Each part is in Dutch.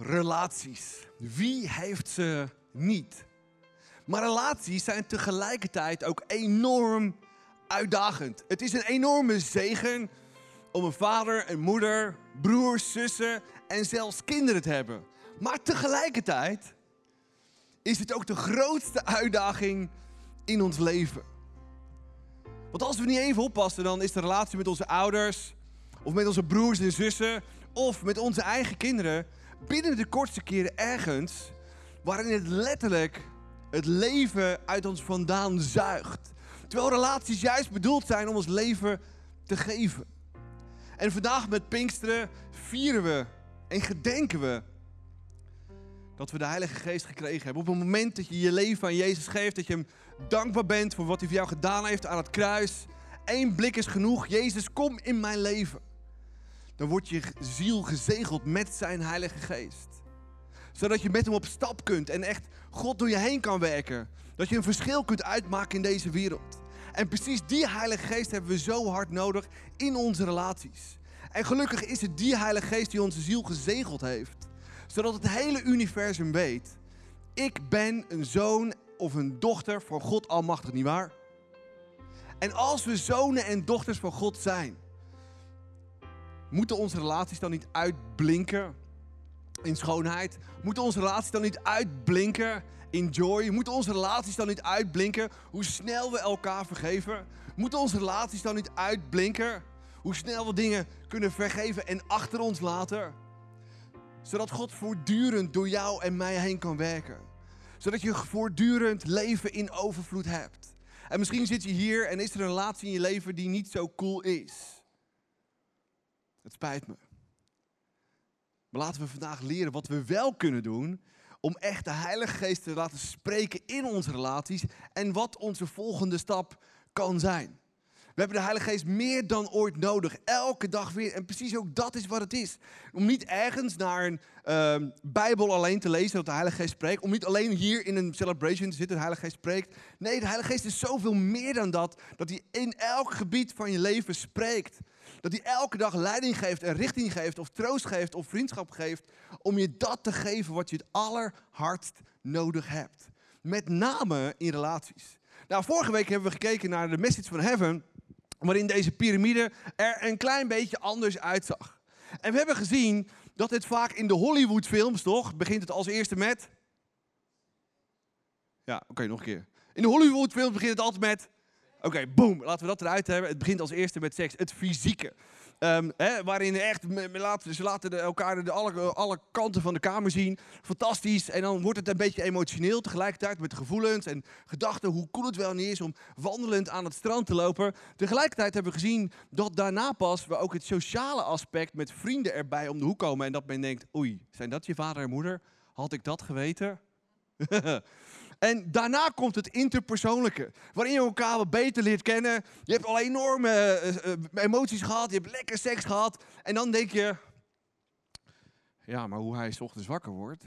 relaties. Wie heeft ze niet? Maar relaties zijn tegelijkertijd ook enorm uitdagend. Het is een enorme zegen om een vader, een moeder, broers, zussen en zelfs kinderen te hebben. Maar tegelijkertijd is het ook de grootste uitdaging in ons leven. Want als we niet even oppassen, dan is de relatie met onze ouders, of met onze broers en zussen, of met onze eigen kinderen, binnen de kortste keren ergens waarin het letterlijk het leven uit ons vandaan zuigt. Terwijl relaties juist bedoeld zijn om ons leven te geven. En vandaag met Pinksteren vieren we en gedenken we dat we de Heilige Geest gekregen hebben. Op het moment dat je je leven aan Jezus geeft, dat je hem dankbaar bent voor wat hij voor jou gedaan heeft aan het kruis. Eén blik is genoeg. Jezus, kom in mijn leven. Dan wordt je ziel gezegeld met zijn Heilige Geest. Zodat je met hem op stap kunt en echt God door je heen kan werken. Dat je een verschil kunt uitmaken in deze wereld. En precies die Heilige Geest hebben we zo hard nodig in onze relaties. En gelukkig is het die Heilige Geest die onze ziel gezegeld heeft. Zodat het hele universum weet. Ik ben een zoon of een dochter van God Almachtig, nietwaar? En als we zonen en dochters van God zijn, moeten onze relaties dan niet uitblinken in schoonheid? Moeten onze relaties dan niet uitblinken in joy? Moeten onze relaties dan niet uitblinken hoe snel we elkaar vergeven? Moeten onze relaties dan niet uitblinken hoe snel we dingen kunnen vergeven en achter ons laten? Zodat God voortdurend door jou en mij heen kan werken. Zodat je voortdurend leven in overvloed hebt. En misschien zit je hier en is er een relatie in je leven die niet zo cool is. Het spijt me. Maar laten we vandaag leren wat we wel kunnen doen om echt de Heilige Geest te laten spreken in onze relaties en wat onze volgende stap kan zijn. We hebben de Heilige Geest meer dan ooit nodig. Elke dag weer. En precies ook dat is wat het is. Om niet ergens naar een uh, Bijbel alleen te lezen dat de Heilige Geest spreekt. Om niet alleen hier in een celebration te zitten, de Heilige Geest spreekt. Nee, de Heilige Geest is zoveel meer dan dat. Dat hij in elk gebied van je leven spreekt. Dat hij elke dag leiding geeft en richting geeft, of troost geeft, of vriendschap geeft. Om je dat te geven wat je het allerhardst nodig hebt. Met name in relaties. Nou, vorige week hebben we gekeken naar de message van Heaven. Waarin deze piramide er een klein beetje anders uitzag. En we hebben gezien dat het vaak in de Hollywood-films, toch? Begint het als eerste met. Ja, oké, nog een keer. In de Hollywood-films begint het altijd met. Oké, boom, laten we dat eruit hebben. Het begint als eerste met seks, het fysieke. Um, hè, waarin echt, ze laten de, elkaar de alle, alle kanten van de kamer zien. Fantastisch. En dan wordt het een beetje emotioneel tegelijkertijd met gevoelens en gedachten. Hoe cool het wel niet is om wandelend aan het strand te lopen. Tegelijkertijd hebben we gezien dat daarna pas we ook het sociale aspect met vrienden erbij om de hoek komen. En dat men denkt, oei, zijn dat je vader en moeder? Had ik dat geweten? En daarna komt het interpersoonlijke, waarin je elkaar wat beter leert kennen. Je hebt al enorme uh, emoties gehad, je hebt lekker seks gehad. En dan denk je, ja, maar hoe hij s ochtends wakker wordt,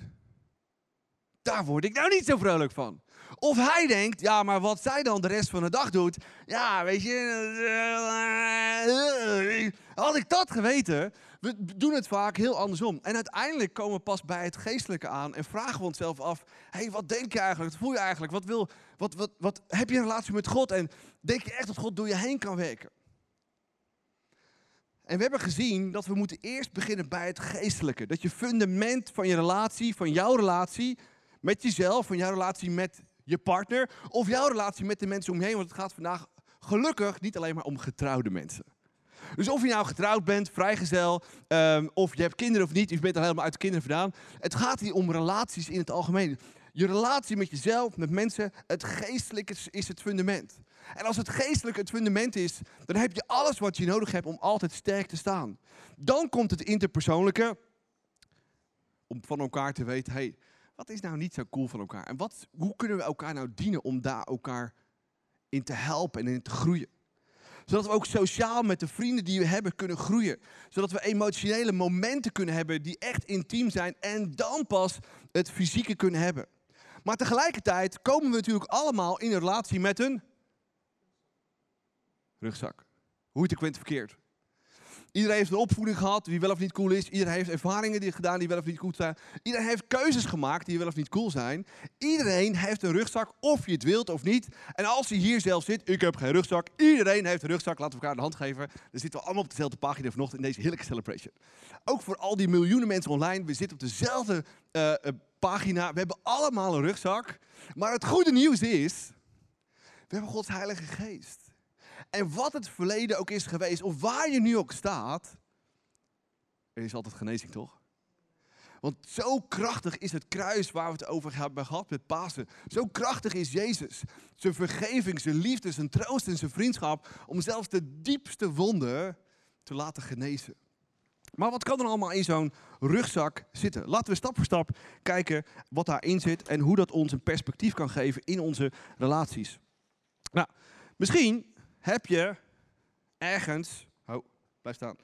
daar word ik nou niet zo vrolijk van. Of hij denkt, ja, maar wat zij dan de rest van de dag doet, ja, weet je, had ik dat geweten, we doen het vaak heel andersom. En uiteindelijk komen we pas bij het geestelijke aan en vragen we onszelf af: hey, wat denk je eigenlijk? Wat voel je eigenlijk? Wat, wil, wat, wat, wat heb je een relatie met God? En denk je echt dat God door je heen kan werken? En we hebben gezien dat we moeten eerst beginnen bij het geestelijke. Dat je fundament van je relatie, van jouw relatie met jezelf, van jouw relatie met je partner of jouw relatie met de mensen om je heen. Want het gaat vandaag gelukkig niet alleen maar om getrouwde mensen. Dus of je nou getrouwd bent, vrijgezel, um, of je hebt kinderen of niet, of je bent al helemaal uit de kinderen vandaan. Het gaat hier om relaties in het algemeen. Je relatie met jezelf, met mensen, het geestelijke is het fundament. En als het geestelijke het fundament is, dan heb je alles wat je nodig hebt om altijd sterk te staan. Dan komt het interpersoonlijke, om van elkaar te weten, hey, wat is nou niet zo cool van elkaar? En wat, hoe kunnen we elkaar nou dienen om daar elkaar in te helpen en in te groeien? Zodat we ook sociaal met de vrienden die we hebben kunnen groeien. Zodat we emotionele momenten kunnen hebben die echt intiem zijn. En dan pas het fysieke kunnen hebben. Maar tegelijkertijd komen we natuurlijk allemaal in relatie met een rugzak. Hoe het ik verkeerd. Iedereen heeft een opvoeding gehad die wel of niet cool is. Iedereen heeft ervaringen die gedaan die wel of niet goed zijn. Iedereen heeft keuzes gemaakt die wel of niet cool zijn. Iedereen heeft een rugzak, of je het wilt of niet. En als je hier zelf zit, ik heb geen rugzak. Iedereen heeft een rugzak. Laten we elkaar de hand geven. Dan zitten we allemaal op dezelfde pagina vanochtend in deze heerlijke celebration. Ook voor al die miljoenen mensen online. We zitten op dezelfde uh, pagina. We hebben allemaal een rugzak. Maar het goede nieuws is, we hebben Gods Heilige Geest. En wat het verleden ook is geweest, of waar je nu ook staat, er is altijd genezing, toch? Want zo krachtig is het kruis waar we het over hebben gehad met Pasen. Zo krachtig is Jezus. Zijn vergeving, zijn liefde, zijn troost en zijn vriendschap. Om zelfs de diepste wonden te laten genezen. Maar wat kan er allemaal in zo'n rugzak zitten? Laten we stap voor stap kijken wat daarin zit en hoe dat ons een perspectief kan geven in onze relaties. Nou, misschien heb je ergens, oh, blijf staan,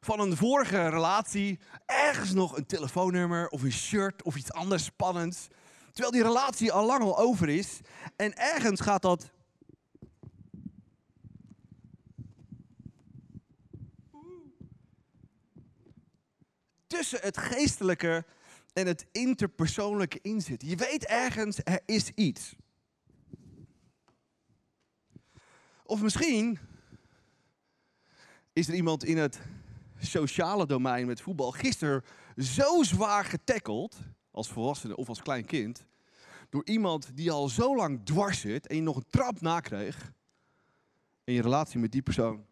van een vorige relatie ergens nog een telefoonnummer of een shirt of iets anders spannends. Terwijl die relatie al lang al over is. En ergens gaat dat. Tussen het geestelijke en het interpersoonlijke inzitten. Je weet ergens, er is iets. Of misschien is er iemand in het sociale domein met voetbal gisteren zo zwaar getackeld, als volwassene of als klein kind, door iemand die al zo lang dwars zit en je nog een trap nakreeg in je relatie met die persoon.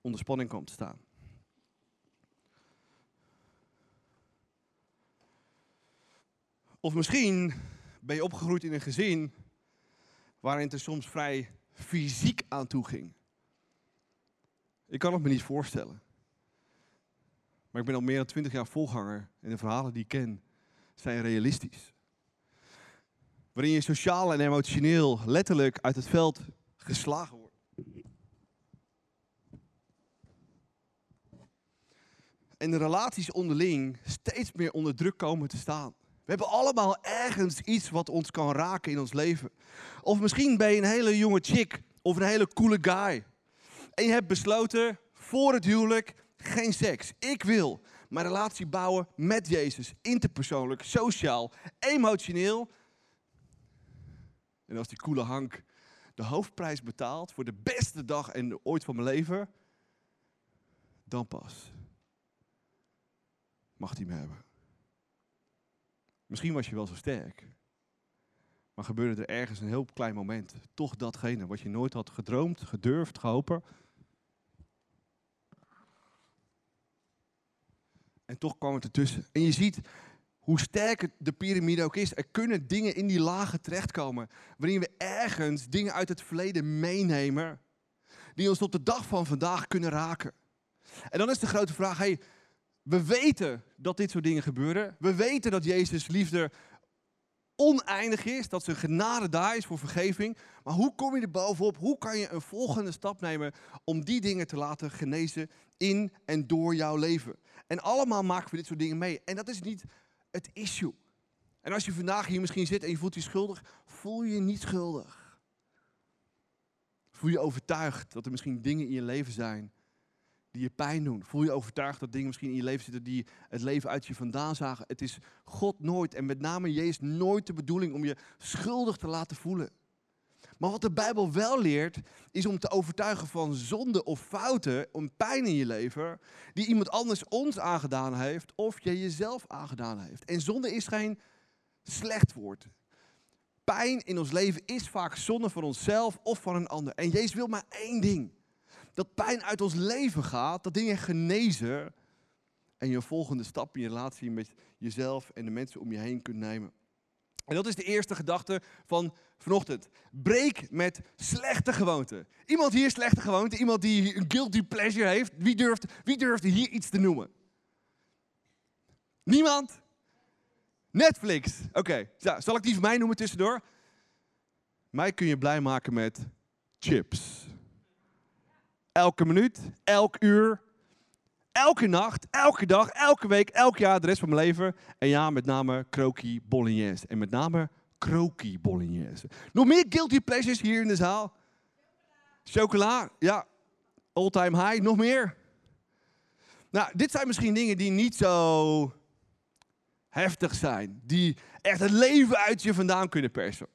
onder spanning komt te staan. Of misschien ben je opgegroeid in een gezin waarin het er soms vrij fysiek aan toe ging. Ik kan het me niet voorstellen. Maar ik ben al meer dan twintig jaar volganger en de verhalen die ik ken zijn realistisch. Waarin je sociaal en emotioneel letterlijk uit het veld geslagen wordt. En de relaties onderling steeds meer onder druk komen te staan. We hebben allemaal ergens iets wat ons kan raken in ons leven. Of misschien ben je een hele jonge chick of een hele coole guy. En je hebt besloten voor het huwelijk geen seks. Ik wil mijn relatie bouwen met Jezus. Interpersoonlijk, sociaal, emotioneel. En als die coole Hank de hoofdprijs betaalt voor de beste dag en ooit van mijn leven, dan pas mag hij me hebben. Misschien was je wel zo sterk. Maar gebeurde er ergens een heel klein moment toch datgene wat je nooit had gedroomd, gedurfd, gehopen. En toch kwam het ertussen. En je ziet hoe sterk de piramide ook is. Er kunnen dingen in die lagen terechtkomen. Waarin we ergens dingen uit het verleden meenemen. Die ons tot de dag van vandaag kunnen raken. En dan is de grote vraag: hey, we weten dat dit soort dingen gebeuren. We weten dat Jezus' liefde oneindig is, dat zijn genade daar is voor vergeving. Maar hoe kom je er bovenop? Hoe kan je een volgende stap nemen om die dingen te laten genezen in en door jouw leven? En allemaal maken we dit soort dingen mee. En dat is niet het issue. En als je vandaag hier misschien zit en je voelt je schuldig, voel je je niet schuldig. Voel je overtuigd dat er misschien dingen in je leven zijn die je pijn doen? Voel je overtuigd dat dingen misschien in je leven zitten die het leven uit je vandaan zagen? Het is God nooit en met name Jezus nooit de bedoeling om je schuldig te laten voelen. Maar wat de Bijbel wel leert, is om te overtuigen van zonde of fouten, om pijn in je leven, die iemand anders ons aangedaan heeft of je jezelf aangedaan heeft. En zonde is geen slecht woord. Pijn in ons leven is vaak zonde van onszelf of van een ander. En Jezus wil maar één ding dat pijn uit ons leven gaat, dat dingen genezen en je volgende stap in je relatie met jezelf en de mensen om je heen kunt nemen. En dat is de eerste gedachte van vanochtend. Breek met slechte gewoonten. Iemand hier slechte gewoonte, iemand die een guilty pleasure heeft. Wie durft, wie durft hier iets te noemen? Niemand? Netflix. Oké, zal ik die voor mij noemen tussendoor? Mij kun je blij maken met chips elke minuut, elk uur, elke nacht, elke dag, elke week, elk jaar, de rest van mijn leven. En ja, met name croquis bolognese. En met name Kroki bolognese. Nog meer guilty pleasures hier in de zaal? Chocola, ja. All time high, nog meer? Nou, dit zijn misschien dingen die niet zo heftig zijn. Die echt het leven uit je vandaan kunnen persen.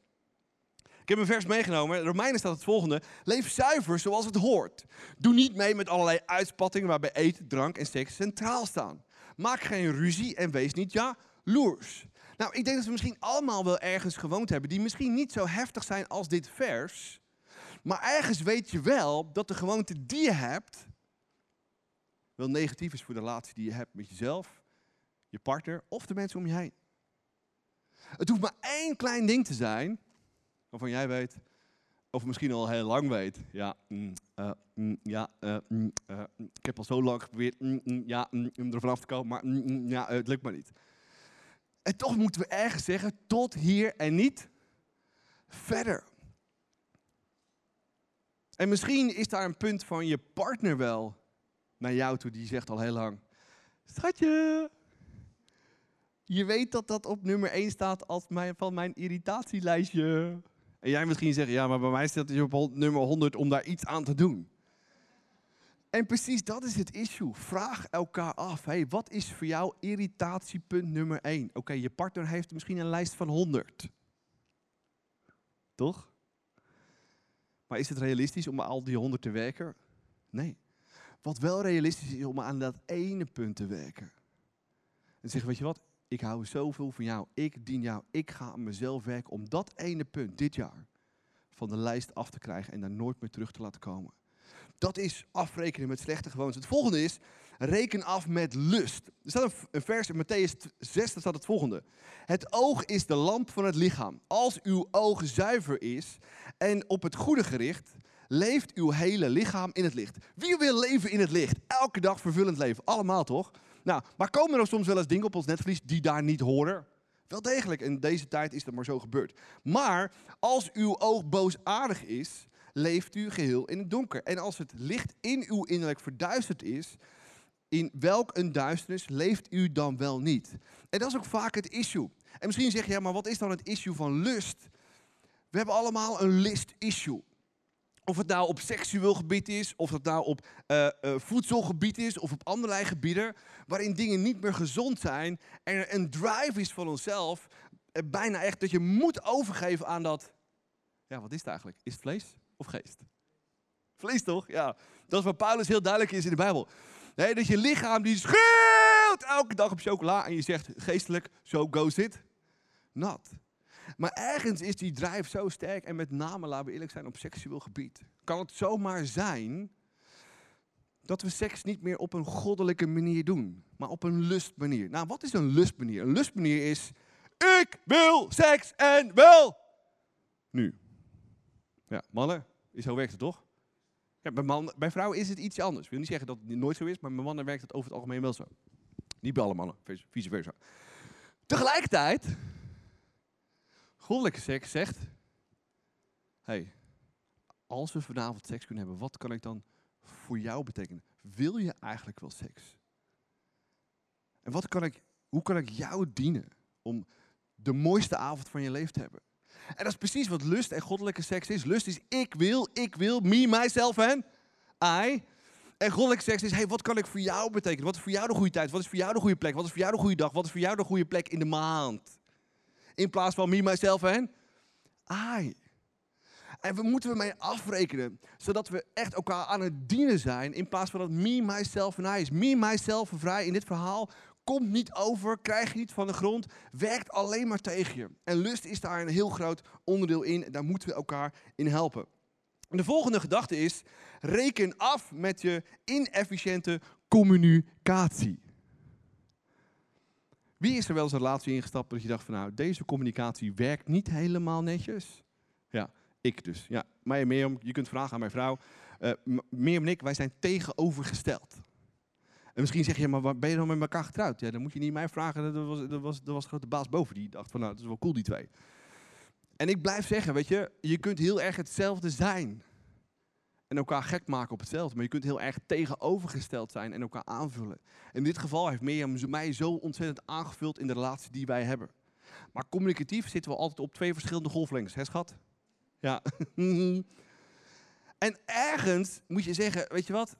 Ik heb een vers meegenomen. In Romeinen staat het volgende. Leef zuiver zoals het hoort. Doe niet mee met allerlei uitspattingen waarbij eten, drank en seks centraal staan. Maak geen ruzie en wees niet ja, loers. Nou, ik denk dat we misschien allemaal wel ergens gewoond hebben die misschien niet zo heftig zijn als dit vers. Maar ergens weet je wel dat de gewoonte die je hebt wel negatief is voor de relatie die je hebt met jezelf, je partner of de mensen om je heen. Het hoeft maar één klein ding te zijn waarvan jij weet, of misschien al heel lang weet. Ja, mm, uh, mm, ja uh, mm, uh, ik heb al zo lang geprobeerd ja, om er vanaf te komen, maar ja, het lukt maar niet. En toch moeten we ergens zeggen, tot hier en niet verder. En misschien is daar een punt van je partner wel naar jou toe, die zegt al heel lang, schatje, je weet dat dat op nummer 1 staat als mijn, van mijn irritatielijstje. En jij misschien zegt, ja, maar bij mij staat het op nummer 100 om daar iets aan te doen. En precies dat is het issue. Vraag elkaar af, hey, wat is voor jou irritatiepunt nummer 1? Oké, je partner heeft misschien een lijst van 100. Toch? Maar is het realistisch om al die 100 te werken? Nee. Wat wel realistisch is om aan dat ene punt te werken. En zeggen, weet je wat, ik hou zoveel van jou, ik dien jou, ik ga aan mezelf werken om dat ene punt dit jaar van de lijst af te krijgen en daar nooit meer terug te laten komen. Dat is afrekenen met slechte gewoontes. Het volgende is, reken af met lust. Er staat een vers in Matthäus 6, daar staat het volgende. Het oog is de lamp van het lichaam. Als uw oog zuiver is en op het goede gericht, leeft uw hele lichaam in het licht. Wie wil leven in het licht? Elke dag vervullend leven. Allemaal toch? Nou, maar komen er soms wel eens dingen op ons netvlies die daar niet horen? Wel degelijk, in deze tijd is dat maar zo gebeurd. Maar als uw oog boosaardig is, leeft u geheel in het donker. En als het licht in uw innerlijk verduisterd is, in welk een duisternis leeft u dan wel niet? En dat is ook vaak het issue. En misschien zeg je, ja, maar wat is dan het issue van lust? We hebben allemaal een list-issue. Of het nou op seksueel gebied is, of het nou op uh, uh, voedselgebied is, of op allerlei gebieden, waarin dingen niet meer gezond zijn en er een drive is van onszelf, uh, bijna echt dat je moet overgeven aan dat, ja, wat is het eigenlijk? Is het vlees of geest? Vlees toch? Ja, dat is wat Paulus heel duidelijk is in de Bijbel. Nee, dat je lichaam die schreeuwt elke dag op chocola en je zegt geestelijk, so goes it. Not. Maar ergens is die drijf zo sterk en met name, laten we eerlijk zijn, op seksueel gebied. Kan het zomaar zijn dat we seks niet meer op een goddelijke manier doen, maar op een lustmanier. Nou, wat is een lustmanier? Een lustmanier is, ik wil seks en wel nu. Ja, mannen, zo werkt het toch? Bij, man, bij vrouwen is het iets anders. Ik wil niet zeggen dat het nooit zo is, maar bij mannen werkt het over het algemeen wel zo. Niet bij alle mannen, vice versa. Tegelijkertijd Goddelijke seks zegt: hey, als we vanavond seks kunnen hebben, wat kan ik dan voor jou betekenen? Wil je eigenlijk wel seks? En wat kan ik, hoe kan ik jou dienen om de mooiste avond van je leven te hebben? En dat is precies wat lust en goddelijke seks is. Lust is ik wil, ik wil, me, myself en I. En goddelijke seks is, hey, wat kan ik voor jou betekenen? Wat is voor jou de goede tijd? Wat is voor jou de goede plek? Wat is voor jou de goede dag? Wat is voor jou de goede plek in de maand? In plaats van me, myself en I. En we moeten ermee afrekenen, zodat we echt elkaar aan het dienen zijn, in plaats van dat me, myself en I is. Me, myself en vrij in dit verhaal komt niet over, krijg je niet van de grond, werkt alleen maar tegen je. En lust is daar een heel groot onderdeel in, daar moeten we elkaar in helpen. En de volgende gedachte is, reken af met je inefficiënte communicatie. Wie is er wel eens een relatie ingestapt dat je dacht van nou, deze communicatie werkt niet helemaal netjes? Ja, ik dus. Ja, mij en Mirjam, je kunt vragen aan mijn vrouw. Uh, en ik, wij zijn tegenovergesteld. En misschien zeg je, maar ben je dan met elkaar getrouwd? Ja, dan moet je niet mij vragen. Dat was, dat was, dat was de baas boven die dacht van nou, dat is wel cool die twee. En ik blijf zeggen, weet je, je kunt heel erg hetzelfde zijn en elkaar gek maken op hetzelfde. Maar je kunt heel erg tegenovergesteld zijn en elkaar aanvullen. In dit geval heeft Mirjam mij zo ontzettend aangevuld in de relatie die wij hebben. Maar communicatief zitten we altijd op twee verschillende golflengtes, hè schat? Ja. en ergens moet je zeggen, weet je wat?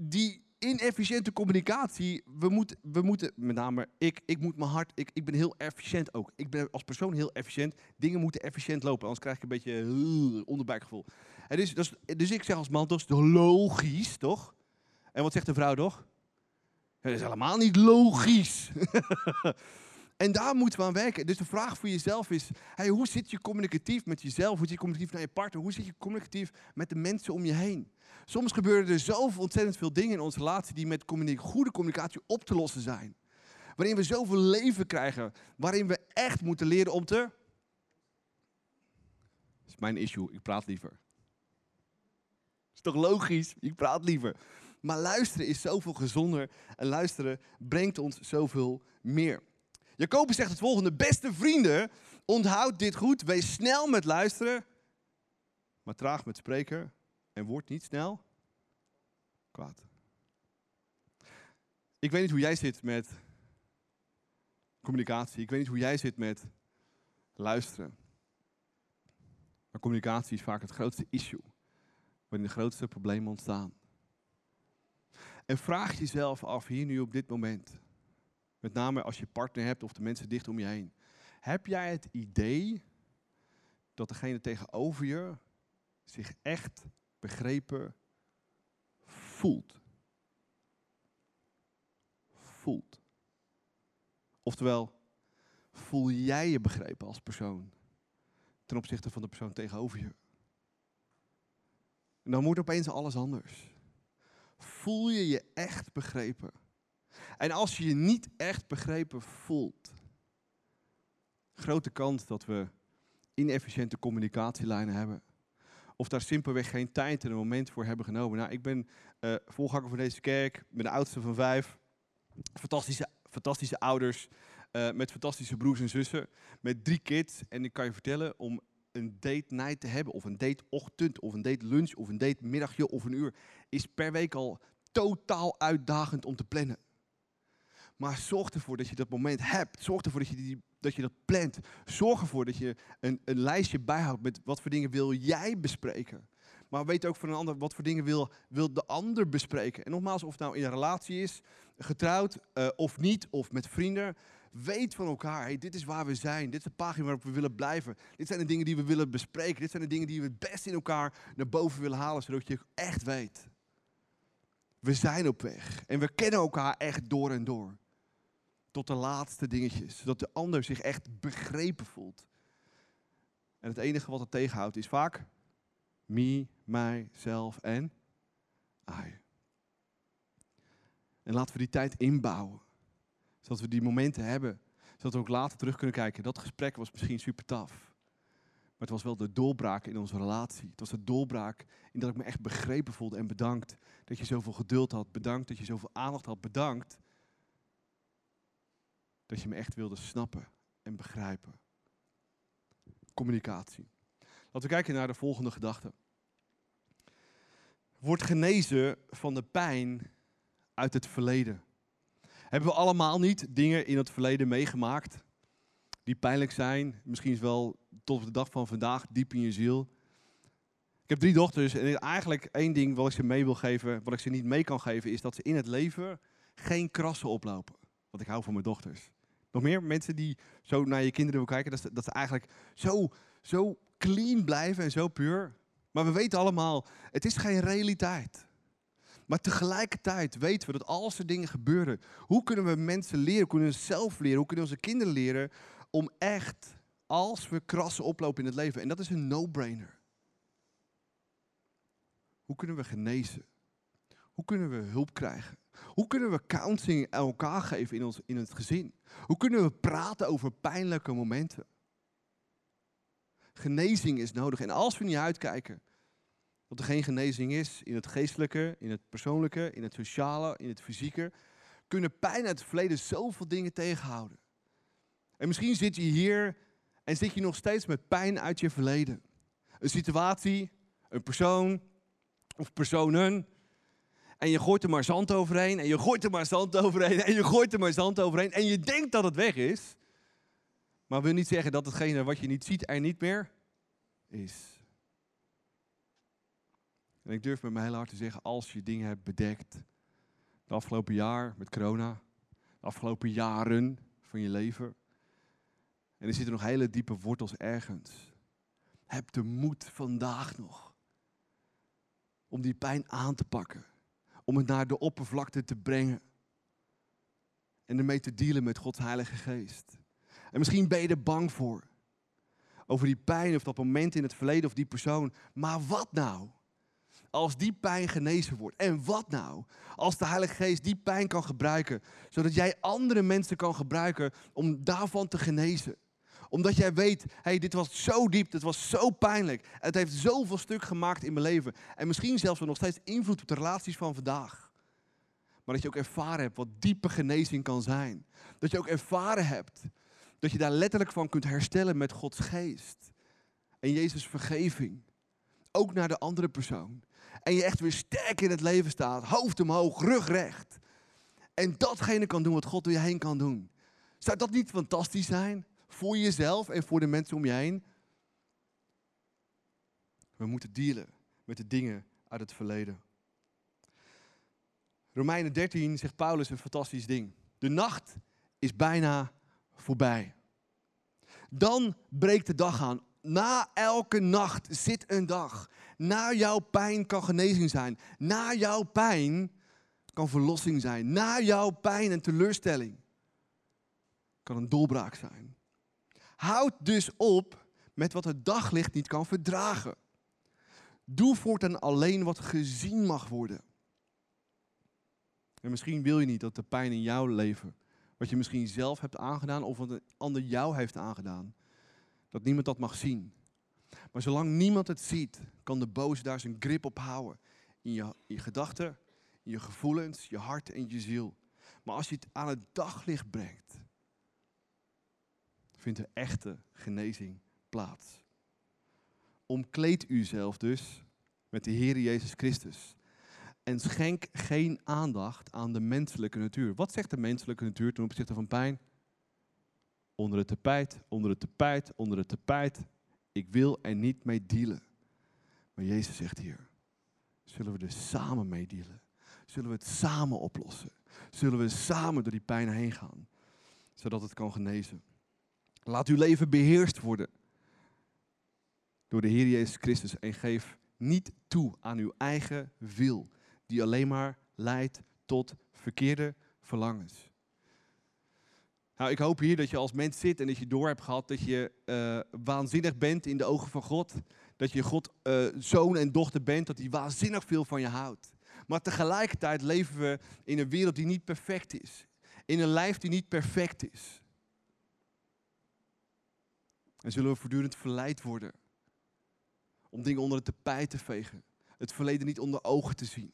Die inefficiënte communicatie, we moeten, we moeten met name ik, ik moet mijn hart, ik, ik ben heel efficiënt ook. Ik ben als persoon heel efficiënt. Dingen moeten efficiënt lopen, anders krijg ik een beetje uh, onderbuikgevoel. En dus, dus, ik zeg als man, dat is logisch, toch? En wat zegt de vrouw toch? Dat is helemaal niet logisch. en daar moeten we aan werken. Dus de vraag voor jezelf is: hoe zit je communicatief met jezelf? Hoe zit je communicatief naar je partner? Hoe zit je communicatief met de mensen om je heen? Soms gebeuren er zoveel ontzettend veel dingen in onze relatie die met goede communicatie op te lossen zijn. Waarin we zoveel leven krijgen, waarin we echt moeten leren om te. Dat is mijn issue, ik praat liever. Is toch logisch? Ik praat liever. Maar luisteren is zoveel gezonder en luisteren brengt ons zoveel meer. Jacobus zegt het volgende: Beste vrienden, onthoud dit goed. Wees snel met luisteren, maar traag met spreken. En word niet snel kwaad. Ik weet niet hoe jij zit met communicatie. Ik weet niet hoe jij zit met luisteren. Maar communicatie is vaak het grootste issue. Waarin de grootste problemen ontstaan. En vraag jezelf af hier nu op dit moment. Met name als je partner hebt of de mensen dicht om je heen. Heb jij het idee dat degene tegenover je zich echt begrepen voelt? Voelt. Oftewel, voel jij je begrepen als persoon ten opzichte van de persoon tegenover je? En dan moet opeens alles anders voel je je echt begrepen. En als je je niet echt begrepen voelt, grote kans dat we inefficiënte communicatielijnen hebben. Of daar simpelweg geen tijd en een moment voor hebben genomen. Nou, ik ben uh, van deze kerk, ben de oudste van vijf. Fantastische, fantastische ouders, uh, met fantastische broers en zussen, met drie kids. En ik kan je vertellen, om een date night te hebben, of een date ochtend, of een date lunch, of een date middagje of een uur, is per week al totaal uitdagend om te plannen. Maar zorg ervoor dat je dat moment hebt. Zorg ervoor dat je, die, dat, je dat plant. Zorg ervoor dat je een, een lijstje bijhoudt met wat voor dingen wil jij bespreken. Maar weet ook van een ander wat voor dingen wil, wil de ander bespreken. En nogmaals, of het nou in een relatie is, getrouwd uh, of niet, of met vrienden. Weet van elkaar, hey, dit is waar we zijn. Dit is de pagina waarop we willen blijven. Dit zijn de dingen die we willen bespreken. Dit zijn de dingen die we het best in elkaar naar boven willen halen, zodat je echt weet. We zijn op weg. En we kennen elkaar echt door en door. Tot de laatste dingetjes. Zodat de ander zich echt begrepen voelt. En het enige wat het tegenhoudt is vaak me, mijzelf en I. En laten we die tijd inbouwen. Zodat we die momenten hebben. Zodat we ook later terug kunnen kijken. Dat gesprek was misschien super taf. Maar het was wel de doorbraak in onze relatie. Het was de doorbraak in dat ik me echt begrepen voelde en bedankt dat je zoveel geduld had. Bedankt dat je zoveel aandacht had. Bedankt dat je me echt wilde snappen en begrijpen. Communicatie. Laten we kijken naar de volgende gedachte. Word genezen van de pijn uit het verleden. Hebben we allemaal niet dingen in het verleden meegemaakt die pijnlijk zijn? Misschien is wel tot de dag van vandaag diep in je ziel. Ik heb drie dochters en eigenlijk één ding wat ik ze mee wil geven, wat ik ze niet mee kan geven, is dat ze in het leven geen krassen oplopen. Want ik hou van mijn dochters. Nog meer mensen die zo naar je kinderen wil kijken, dat ze, dat eigenlijk zo, zo clean blijven en zo puur. Maar we weten allemaal, het is geen realiteit. Maar tegelijkertijd weten we dat als er dingen gebeuren, hoe kunnen we mensen leren, hoe kunnen we zelf leren, hoe kunnen onze kinderen leren om echt als we krassen oplopen in het leven. En dat is een no-brainer. Hoe kunnen we genezen? Hoe kunnen we hulp krijgen? Hoe kunnen we counseling elkaar geven in, ons, in het gezin? Hoe kunnen we praten over pijnlijke momenten? Genezing is nodig. En als we niet uitkijken dat er geen genezing is in het geestelijke, in het persoonlijke, in het sociale, in het fysieke, kunnen pijn uit het verleden zoveel dingen tegenhouden. En misschien zit je hier en zit je nog steeds met pijn uit je verleden. Een situatie, een persoon of personen. En je gooit er maar zand overheen en je gooit er maar zand overheen en je gooit er maar zand overheen. En je denkt dat het weg is. Maar wil niet zeggen dat hetgene wat je niet ziet er niet meer is. En ik durf met mijn hele hart te zeggen, als je dingen hebt bedekt, het afgelopen jaar met corona, de afgelopen jaren van je leven, en er zitten nog hele diepe wortels ergens, heb de moed vandaag nog om die pijn aan te pakken, om het naar de oppervlakte te brengen en ermee te dealen met Gods Heilige Geest. En misschien ben je er bang voor. Over die pijn of dat moment in het verleden of die persoon. Maar wat nou? Als die pijn genezen wordt. En wat nou? Als de Heilige Geest die pijn kan gebruiken. Zodat jij andere mensen kan gebruiken om daarvan te genezen. Omdat jij weet, hey, dit was zo diep, dit was zo pijnlijk. Het heeft zoveel stuk gemaakt in mijn leven. En misschien zelfs nog steeds invloed op de relaties van vandaag. Maar dat je ook ervaren hebt wat diepe genezing kan zijn. Dat je ook ervaren hebt dat je daar letterlijk van kunt herstellen met Gods geest. En Jezus' vergeving. Ook naar de andere persoon. En je echt weer sterk in het leven staat. Hoofd omhoog, rug recht. En datgene kan doen wat God door je heen kan doen. Zou dat niet fantastisch zijn? Voor jezelf en voor de mensen om je heen? We moeten dealen met de dingen uit het verleden. Romeinen 13 zegt Paulus een fantastisch ding. De nacht is bijna voorbij. Dan breekt de dag aan. Na elke nacht zit een dag. Na jouw pijn kan genezing zijn. Na jouw pijn kan verlossing zijn. Na jouw pijn en teleurstelling kan een doorbraak zijn. Houd dus op met wat het daglicht niet kan verdragen. Doe voortaan alleen wat gezien mag worden. En misschien wil je niet dat de pijn in jouw leven, wat je misschien zelf hebt aangedaan of wat een ander jou heeft aangedaan, dat niemand dat mag zien. Maar zolang niemand het ziet, kan de boze daar zijn grip op houden. In je, in je gedachten, in je gevoelens, je hart en je ziel. Maar als je het aan het daglicht brengt, vindt er echte genezing plaats. Omkleed u zelf dus met de Heer Jezus Christus. En schenk geen aandacht aan de menselijke natuur. Wat zegt de menselijke natuur ten opzichte van pijn? Onder het tapijt, onder het tapijt, onder het tapijt. Ik wil er niet mee dealen. Maar Jezus zegt hier, zullen we er samen mee dealen? Zullen we het samen oplossen? Zullen we samen door die pijn heen gaan? Zodat het kan genezen. Laat uw leven beheerst worden door de Heer Jezus Christus en geef niet toe aan uw eigen wil die alleen maar leidt tot verkeerde verlangens. Nou, ik hoop hier dat je als mens zit en dat je door hebt gehad dat je uh, waanzinnig bent in de ogen van God. Dat je God uh, zoon en dochter bent, dat hij waanzinnig veel van je houdt. Maar tegelijkertijd leven we in een wereld die niet perfect is. In een lijf die niet perfect is. En zullen we voortdurend verleid worden om dingen onder het tapijt te vegen. Het verleden niet onder ogen te zien.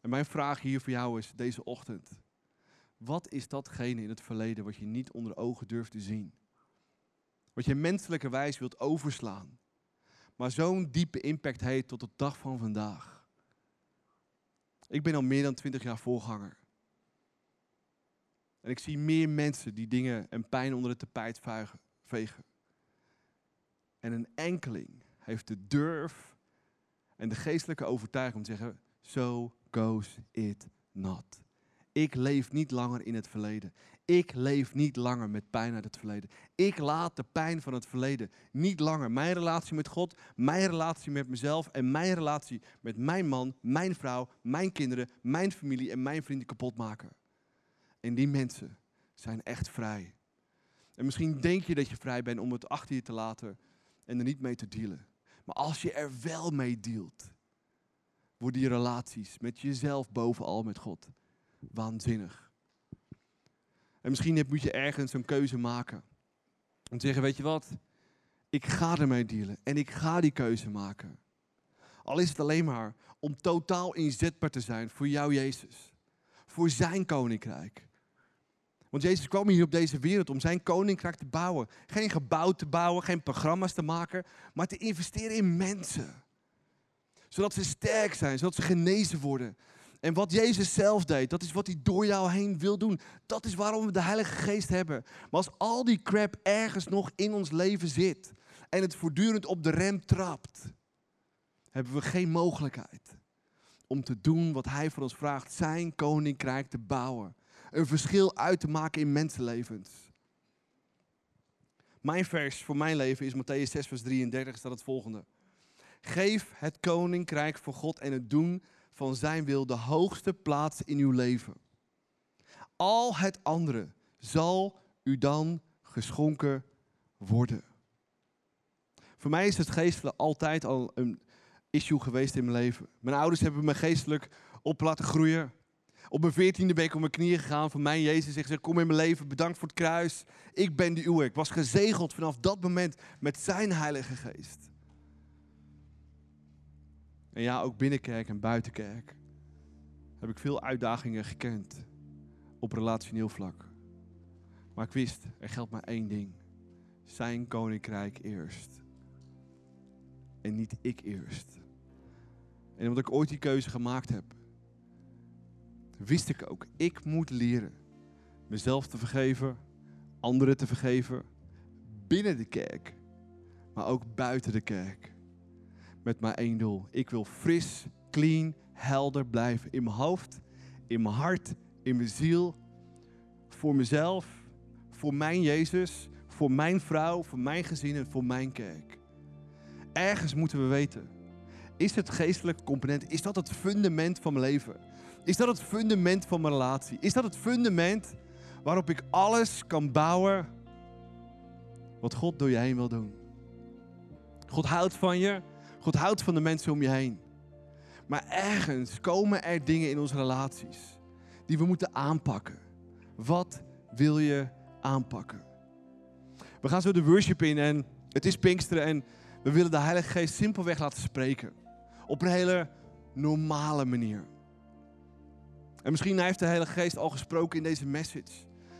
En mijn vraag hier voor jou is deze ochtend. Wat is datgene in het verleden wat je niet onder ogen durft te zien? Wat je menselijke wijs wilt overslaan. Maar zo'n diepe impact heeft tot de dag van vandaag. Ik ben al meer dan twintig jaar voorganger. En ik zie meer mensen die dingen en pijn onder het tapijt vegen. En een enkeling heeft de durf en de geestelijke overtuiging om te zeggen: Zo goes it not. Ik leef niet langer in het verleden. Ik leef niet langer met pijn uit het verleden. Ik laat de pijn van het verleden niet langer mijn relatie met God, mijn relatie met mezelf en mijn relatie met mijn man, mijn vrouw, mijn kinderen, mijn familie en mijn vrienden kapot maken. En die mensen zijn echt vrij. En misschien denk je dat je vrij bent om het achter je te laten en er niet mee te dealen. Maar als je er wel mee dealt, worden die relaties met jezelf bovenal met God waanzinnig. En misschien moet je ergens een keuze maken. Te zeggen, weet je wat? Ik ga ermee dealen en ik ga die keuze maken. Al is het alleen maar om totaal inzetbaar te zijn voor jou, Jezus. Voor zijn koninkrijk. Want Jezus kwam hier op deze wereld om zijn koninkrijk te bouwen. Geen gebouw te bouwen, geen programma's te maken, maar te investeren in mensen zodat ze sterk zijn, zodat ze genezen worden. En wat Jezus zelf deed, dat is wat hij door jou heen wil doen. Dat is waarom we de Heilige Geest hebben. Maar als al die crap ergens nog in ons leven zit en het voortdurend op de rem trapt, hebben we geen mogelijkheid om te doen wat Hij van ons vraagt: zijn koninkrijk te bouwen. Een verschil uit te maken in mensenlevens. Mijn vers voor mijn leven is Matthäus 6, vers 33, staat het volgende. Geef het koninkrijk voor God en het doen van zijn wil de hoogste plaats in uw leven. Al het andere zal u dan geschonken worden. Voor mij is het geestelijk altijd al een issue geweest in mijn leven. Mijn ouders hebben me geestelijk op laten groeien. Op mijn veertiende week op mijn knieën gegaan voor mijn Jezus. Ik zeg, kom in mijn leven, bedankt voor het kruis. Ik ben de uwe. Ik was gezegeld vanaf dat moment met zijn Heilige Geest. En ja, ook binnenkerk en buitenkerk heb ik veel uitdagingen gekend op relationeel vlak. Maar ik wist, er geldt maar één ding. Zijn koninkrijk eerst. En niet ik eerst. En omdat ik ooit die keuze gemaakt heb, wist ik ook, ik moet leren mezelf te vergeven, anderen te vergeven, binnen de kerk, maar ook buiten de kerk. Met maar één doel. Ik wil fris, clean, helder blijven in mijn hoofd, in mijn hart, in mijn ziel, voor mezelf, voor mijn Jezus, voor mijn vrouw, voor mijn gezin en voor mijn kerk. Ergens moeten we weten, is het geestelijke component, is dat het fundament van mijn leven? Is dat het fundament van mijn relatie? Is dat het fundament waarop ik alles kan bouwen wat God door je heen wil doen? God houdt van je. God houdt van de mensen om je heen. Maar ergens komen er dingen in onze relaties die we moeten aanpakken. Wat wil je aanpakken? We gaan zo de worship in en het is Pinksteren en we willen de Heilige Geest simpelweg laten spreken. Op een hele normale manier. En misschien heeft de Heilige Geest al gesproken in deze message.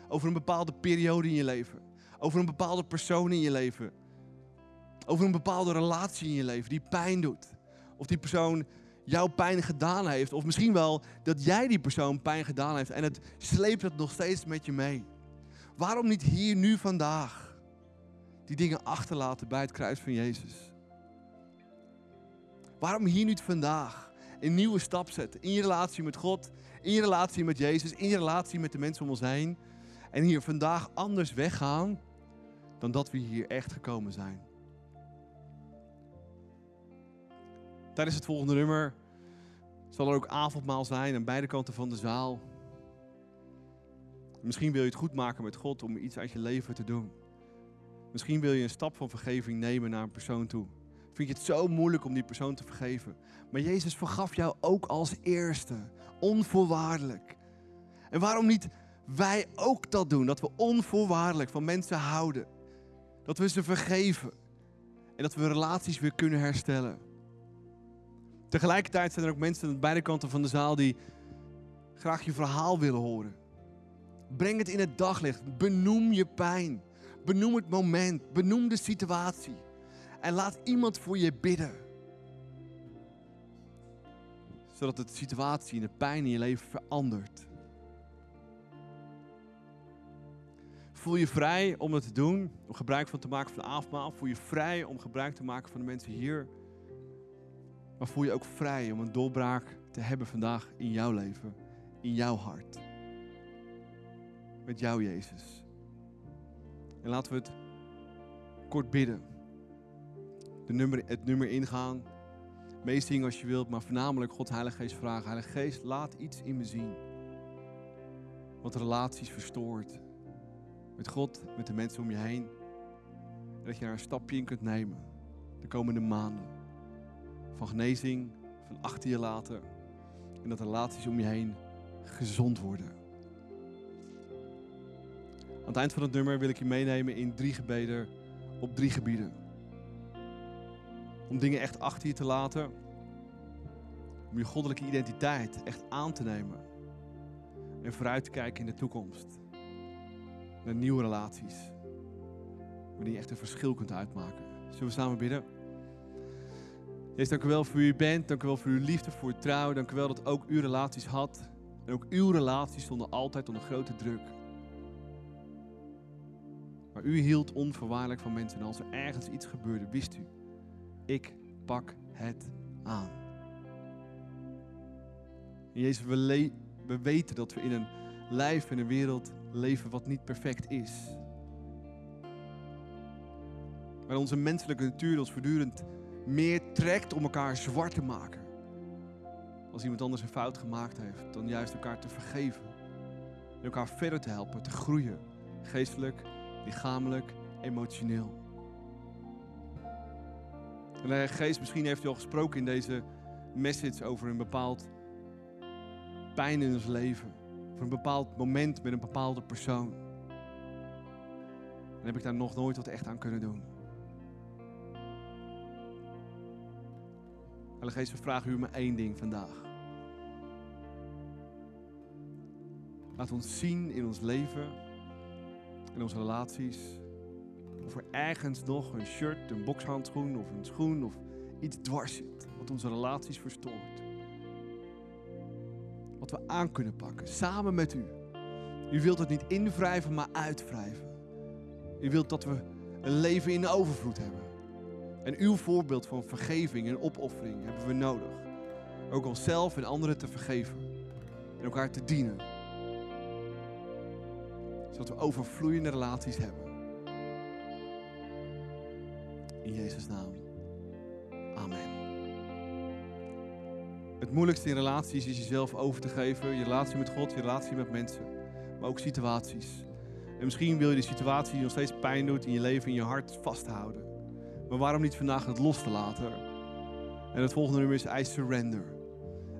Over een bepaalde periode in je leven. Over een bepaalde persoon in je leven. Over een bepaalde relatie in je leven die pijn doet. Of die persoon jouw pijn gedaan heeft. Of misschien wel dat jij die persoon pijn gedaan heeft. En het sleept het nog steeds met je mee. Waarom niet hier nu vandaag die dingen achterlaten bij het kruis van Jezus? Waarom hier niet vandaag een nieuwe stap zetten in je relatie met God, in je relatie met Jezus, in je relatie met de mensen om ons heen. En hier vandaag anders weggaan dan dat we hier echt gekomen zijn. Tijdens het volgende nummer zal er ook avondmaal zijn aan beide kanten van de zaal. Misschien wil je het goed maken met God om iets uit je leven te doen. Misschien wil je een stap van vergeving nemen naar een persoon toe. Vind je het zo moeilijk om die persoon te vergeven? Maar Jezus vergaf jou ook als eerste, onvoorwaardelijk. En waarom niet wij ook dat doen? Dat we onvoorwaardelijk van mensen houden. Dat we ze vergeven. En dat we relaties weer kunnen herstellen. Tegelijkertijd zijn er ook mensen aan beide kanten van de zaal die graag je verhaal willen horen. Breng het in het daglicht. Benoem je pijn. Benoem het moment. Benoem de situatie. En laat iemand voor je bidden. Zodat de situatie en de pijn in je leven verandert. Voel je vrij om het te doen, om gebruik van te maken van de avondmaal. Voel je vrij om gebruik te maken van de mensen hier. Maar voel je ook vrij om een doorbraak te hebben vandaag in jouw leven, in jouw hart. Met jou, Jezus. En laten we het kort bidden de nummer, het nummer ingaan. Meezingen als je wilt, maar voornamelijk God Heilige Geest vragen. Heilige Geest, laat iets in me zien. Wat relaties verstoort. Met God, met de mensen om je heen. En dat je daar een stapje in kunt nemen. De komende maanden. Van genezing, van achter je laten. En dat relaties om je heen gezond worden. Aan het eind van het nummer wil ik je meenemen in drie gebeden op drie gebieden. Om dingen echt achter je te laten. Om je goddelijke identiteit echt aan te nemen. En vooruit te kijken in de toekomst. Naar nieuwe relaties. Waarin je echt een verschil kunt uitmaken. Zullen we samen bidden? Jezus, dank u wel voor wie u bent. Dank u wel voor uw liefde, voor uw trouw. Dank u wel dat ook u relaties had. En ook uw relaties stonden altijd onder grote druk. Maar u hield onvoorwaardelijk van mensen. En als er ergens iets gebeurde, wist u, ik pak het aan. Jezus, we, weten dat we in een lijf en een wereld leven wat niet perfect is. Maar onze menselijke natuur ons voortdurend meer trekt om elkaar zwart te maken. Als iemand anders een fout gemaakt heeft, dan juist elkaar te vergeven. En elkaar verder te helpen, te groeien. Geestelijk, lichamelijk, emotioneel. En de Heilige Geest, misschien heeft u al gesproken in deze message over een bepaald pijn in ons leven. Voor een bepaald moment met een bepaalde persoon. Dan heb ik daar nog nooit wat echt aan kunnen doen. Heilige Geest, we vragen u maar één ding vandaag. Laat ons zien in ons leven, in onze relaties, of er ergens nog een shirt, een bokshandschoen of een schoen of iets dwars zit, wat onze relaties verstoort. Wat we aan kunnen pakken, samen met u. U wilt het niet invrijven, maar uitwrijven. U wilt dat we een leven in overvloed hebben. En uw voorbeeld van vergeving en opoffering hebben we nodig. Ook onszelf en anderen te vergeven. En elkaar te dienen. Zodat we overvloeiende relaties hebben. In Jezus' naam. Amen. Het moeilijkste in relaties is jezelf over te geven. Je relatie met God, je relatie met mensen. Maar ook situaties. En misschien wil je de situatie die nog steeds pijn doet in je leven, in je hart vasthouden. Maar waarom niet vandaag het los te laten? En het volgende nummer is I Surrender.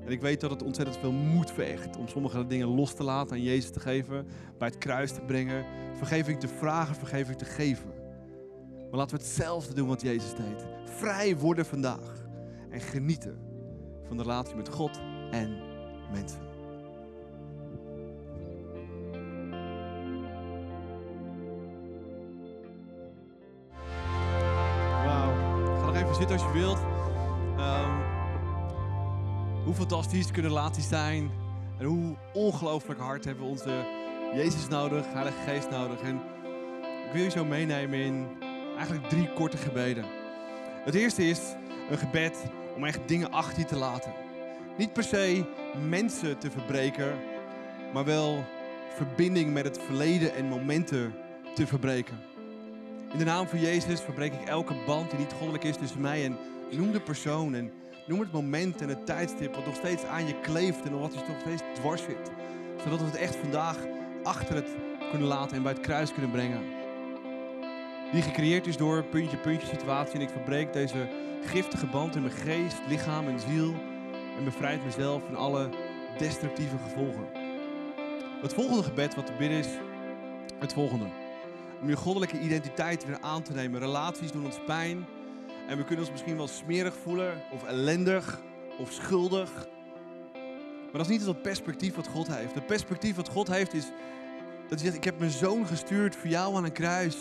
En ik weet dat het ontzettend veel moed vergt om sommige dingen los te laten, aan Jezus te geven, bij het kruis te brengen, vergeving te vragen, vergeving te geven. Maar laten we hetzelfde doen wat Jezus deed. Vrij worden vandaag en genieten van de relatie met God en mensen. Wauw. Ga nog even zitten als je wilt. Ehm, hoe fantastisch kunnen relaties zijn. En hoe ongelooflijk hard hebben we onze Jezus nodig, Heilige Geest nodig. En ik wil je zo meenemen in eigenlijk drie korte gebeden. Het eerste is een gebed om echt dingen achter je te laten. Niet per se mensen te verbreken, maar wel verbinding met het verleden en momenten te verbreken. In de naam van Jezus verbreek ik elke band die niet goddelijk is tussen mij en noem de persoon en noem het moment en het tijdstip wat nog steeds aan je kleeft en wat je nog steeds dwars zit. Zodat we het echt vandaag achter het kunnen laten en bij het kruis kunnen brengen. Die gecreëerd is door puntje, puntje situatie en ik verbreek deze giftige band in mijn geest, lichaam en ziel en bevrijd mezelf van alle destructieve gevolgen. Het volgende gebed wat te bidden is het volgende om je goddelijke identiteit weer aan te nemen. Relaties doen ons pijn. En we kunnen ons misschien wel smerig voelen, of ellendig, of schuldig. Maar dat is niet het perspectief wat God heeft. Het perspectief wat God heeft is dat hij zegt: Ik heb mijn zoon gestuurd voor jou aan een kruis.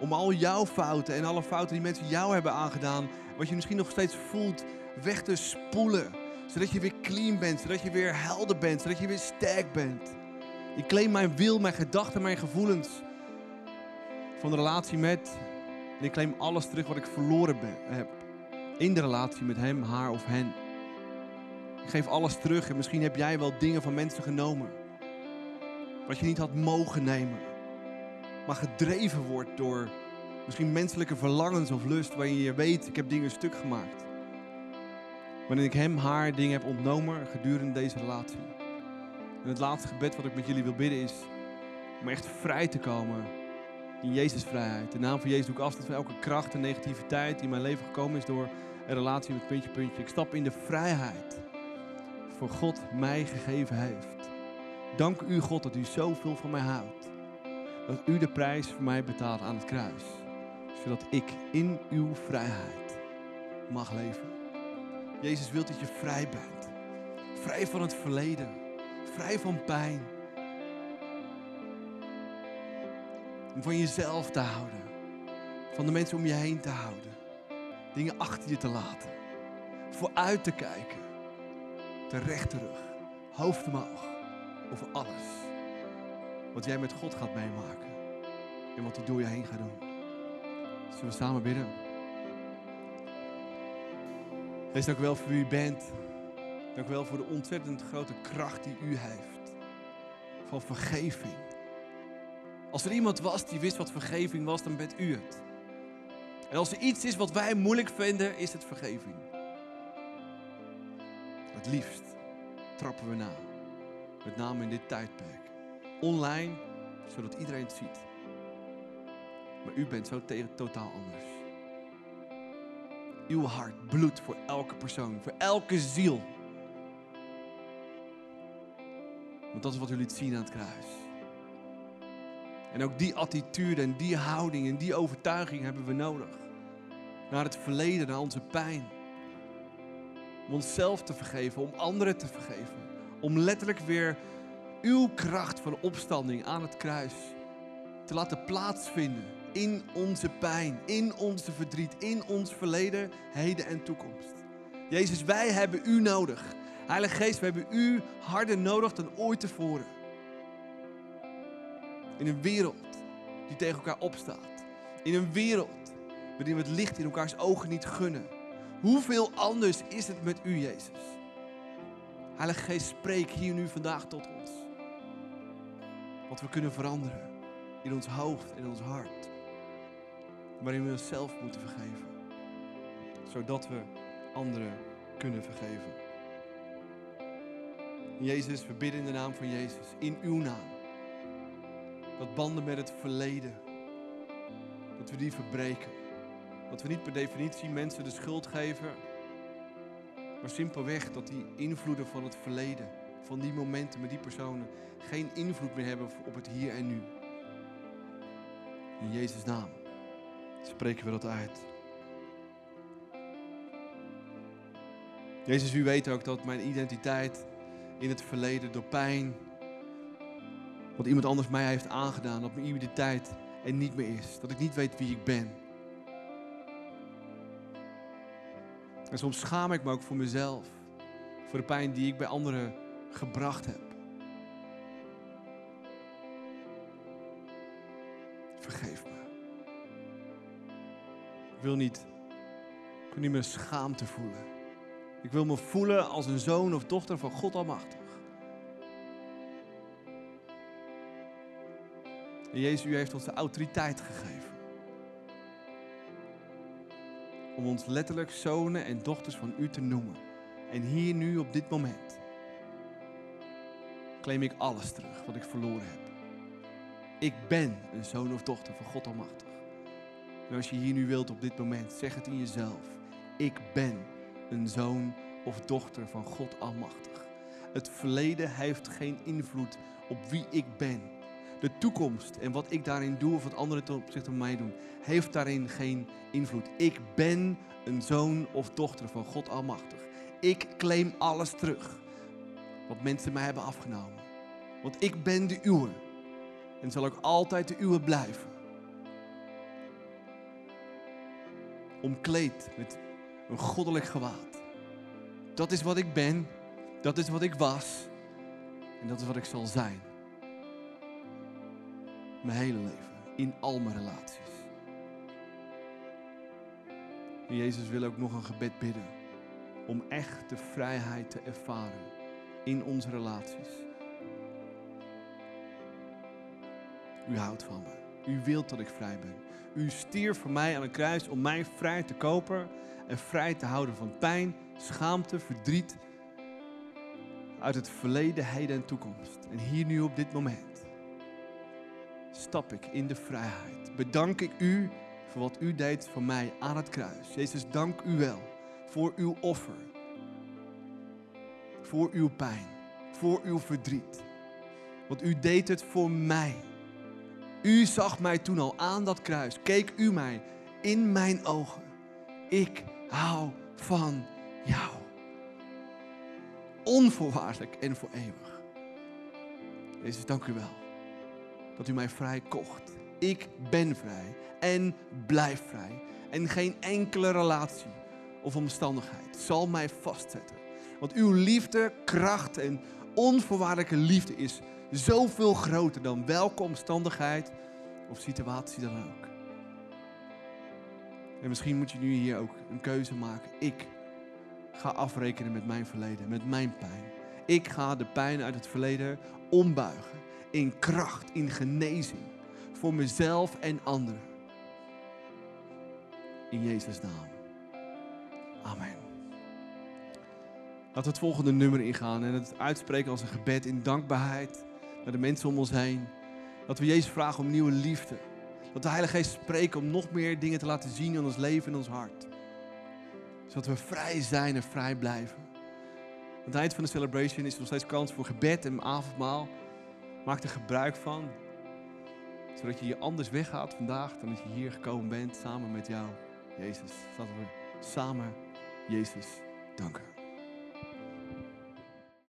Om al jouw fouten en alle fouten die mensen jou hebben aangedaan, wat je misschien nog steeds voelt, weg te spoelen. Zodat je weer clean bent, zodat je weer helder bent, zodat je weer sterk bent. Ik claim mijn wil, mijn gedachten, mijn gevoelens van de relatie met. En ik claim alles terug wat ik verloren ben, heb. In de relatie met hem, haar of hen. Ik geef alles terug en misschien heb jij wel dingen van mensen genomen. Wat je niet had mogen nemen. Maar gedreven wordt door misschien menselijke verlangens of lust. Waarin je weet, ik heb dingen stuk gemaakt. Waarin ik hem, haar dingen heb ontnomen gedurende deze relatie. En het laatste gebed wat ik met jullie wil bidden is om echt vrij te komen in Jezus vrijheid. In naam van Jezus doe ik afstand van elke kracht en negativiteit die in mijn leven gekomen is door een relatie met puntje, puntje. Ik stap in de vrijheid voor God mij gegeven heeft. Dank u God dat u zoveel van mij houdt. Dat u de prijs voor mij betaalt aan het kruis. Zodat ik in uw vrijheid mag leven. Jezus wil dat je vrij bent. Vrij van het verleden. Vrij van pijn. Om van jezelf te houden. Van de mensen om je heen te houden. Dingen achter je te laten. vooruit te kijken. De rechte rug, hoofd omhoog, over alles. Wat jij met God gaat meemaken. En wat hij door je heen gaat doen. Zullen we samen bidden? Wees dank u wel voor wie u bent. Dank u wel voor de ontzettend grote kracht die u heeft. Van vergeving. Als er iemand was die wist wat vergeving was, dan bent u het. En als er iets is wat wij moeilijk vinden, is het vergeving. Het liefst trappen we na. Met name in dit tijdperk. Online, zodat iedereen het ziet. Maar u bent zo tegen totaal anders. Uw hart bloedt voor elke persoon, voor elke ziel. Want dat is wat u liet zien aan het kruis. En ook die attitude en die houding en die overtuiging hebben we nodig. Naar het verleden, naar onze pijn. Om onszelf te vergeven, om anderen te vergeven. Om letterlijk weer uw kracht van opstanding aan het kruis te laten plaatsvinden in onze pijn, in onze verdriet, in ons verleden, heden en toekomst. Jezus, wij hebben u nodig. Heilige Geest, we hebben u harder nodig dan ooit tevoren. In een wereld die tegen elkaar opstaat. In een wereld waarin we het licht in elkaars ogen niet gunnen. Hoeveel anders is het met u, Jezus? Heilige Geest, spreek hier nu vandaag tot ons. Wat we kunnen veranderen in ons hoofd, in ons hart. Waarin we onszelf moeten vergeven. Zodat we anderen kunnen vergeven. Jezus, we bidden in de naam van Jezus, in uw naam. Dat banden met het verleden, dat we die verbreken. Dat we niet per definitie mensen de schuld geven, maar simpelweg dat die invloeden van het verleden, van die momenten met die personen, geen invloed meer hebben op het hier en nu. In Jezus' naam spreken we dat uit. Jezus, u weet ook dat mijn identiteit in het verleden door pijn, wat iemand anders mij heeft aangedaan, dat mijn identiteit er niet meer is. Dat ik niet weet wie ik ben. En soms schaam ik me ook voor mezelf, voor de pijn die ik bij anderen gebracht heb. Vergeef me. Ik wil niet, ik wil niet meer schaamte voelen. Ik wil me voelen als een zoon of dochter van God Almachtig. En Jezus, u heeft ons de autoriteit gegeven. Om ons letterlijk zonen en dochters van u te noemen. En hier nu op dit moment claim ik alles terug wat ik verloren heb. Ik ben een zoon of dochter van God Almachtig. En als je hier nu wilt op dit moment, zeg het in jezelf. Ik ben een zoon of dochter van God Almachtig. Het verleden heeft geen invloed op wie ik ben. De toekomst en wat ik daarin doe of wat anderen ten opzichte van mij doen, heeft daarin geen invloed. Ik ben een zoon of dochter van God Almachtig. Ik claim alles terug wat mensen mij hebben afgenomen. Want ik ben de uwe en zal ook altijd de uwe blijven. Omkleed met een goddelijk gewaad. Dat is wat ik ben, dat is wat ik was en dat is wat ik zal zijn. Mijn hele leven, in al mijn relaties. En Jezus wil ook nog een gebed bidden om echt de vrijheid te ervaren in onze relaties. U houdt van me. U wilt dat ik vrij ben. U stierf voor mij aan een kruis om mij vrij te kopen en vrij te houden van pijn, schaamte, verdriet. Uit het verleden, heden en toekomst. En hier nu op dit moment stap ik in de vrijheid. Bedank ik u voor wat u deed voor mij aan het kruis. Jezus, dank u wel voor uw offer. Voor uw pijn. Voor uw verdriet. Want u deed het voor mij. U zag mij toen al aan dat kruis. Keek u mij in mijn ogen. Ik hou van jou. Onvoorwaardelijk en voor eeuwig. Jezus, dank u wel. Dat u mij vrij kocht. Ik ben vrij en blijf vrij. En geen enkele relatie of omstandigheid zal mij vastzetten. Want uw liefde, kracht en onvoorwaardelijke liefde is zoveel groter dan welke omstandigheid of situatie dan ook. En misschien moet je nu hier ook een keuze maken. Ik ga afrekenen met mijn verleden, met mijn pijn. Ik ga de pijn uit het verleden ombuigen in kracht, in genezing. Voor mezelf en anderen. In Jezus' naam. Amen. Laten we het volgende nummer ingaan en het uitspreken als een gebed in dankbaarheid naar de mensen om ons heen. Dat we Jezus vragen om nieuwe liefde. Dat de Heilige Geest spreekt om nog meer dingen te laten zien in ons leven en ons hart. Zodat we vrij zijn en vrij blijven. Aan het eind van de celebration is er nog steeds kans voor gebed en avondmaal. Maak er gebruik van. Zodat je hier anders weggaat vandaag dan dat je hier gekomen bent samen met jou, Jezus. Zodat we samen Jezus danken.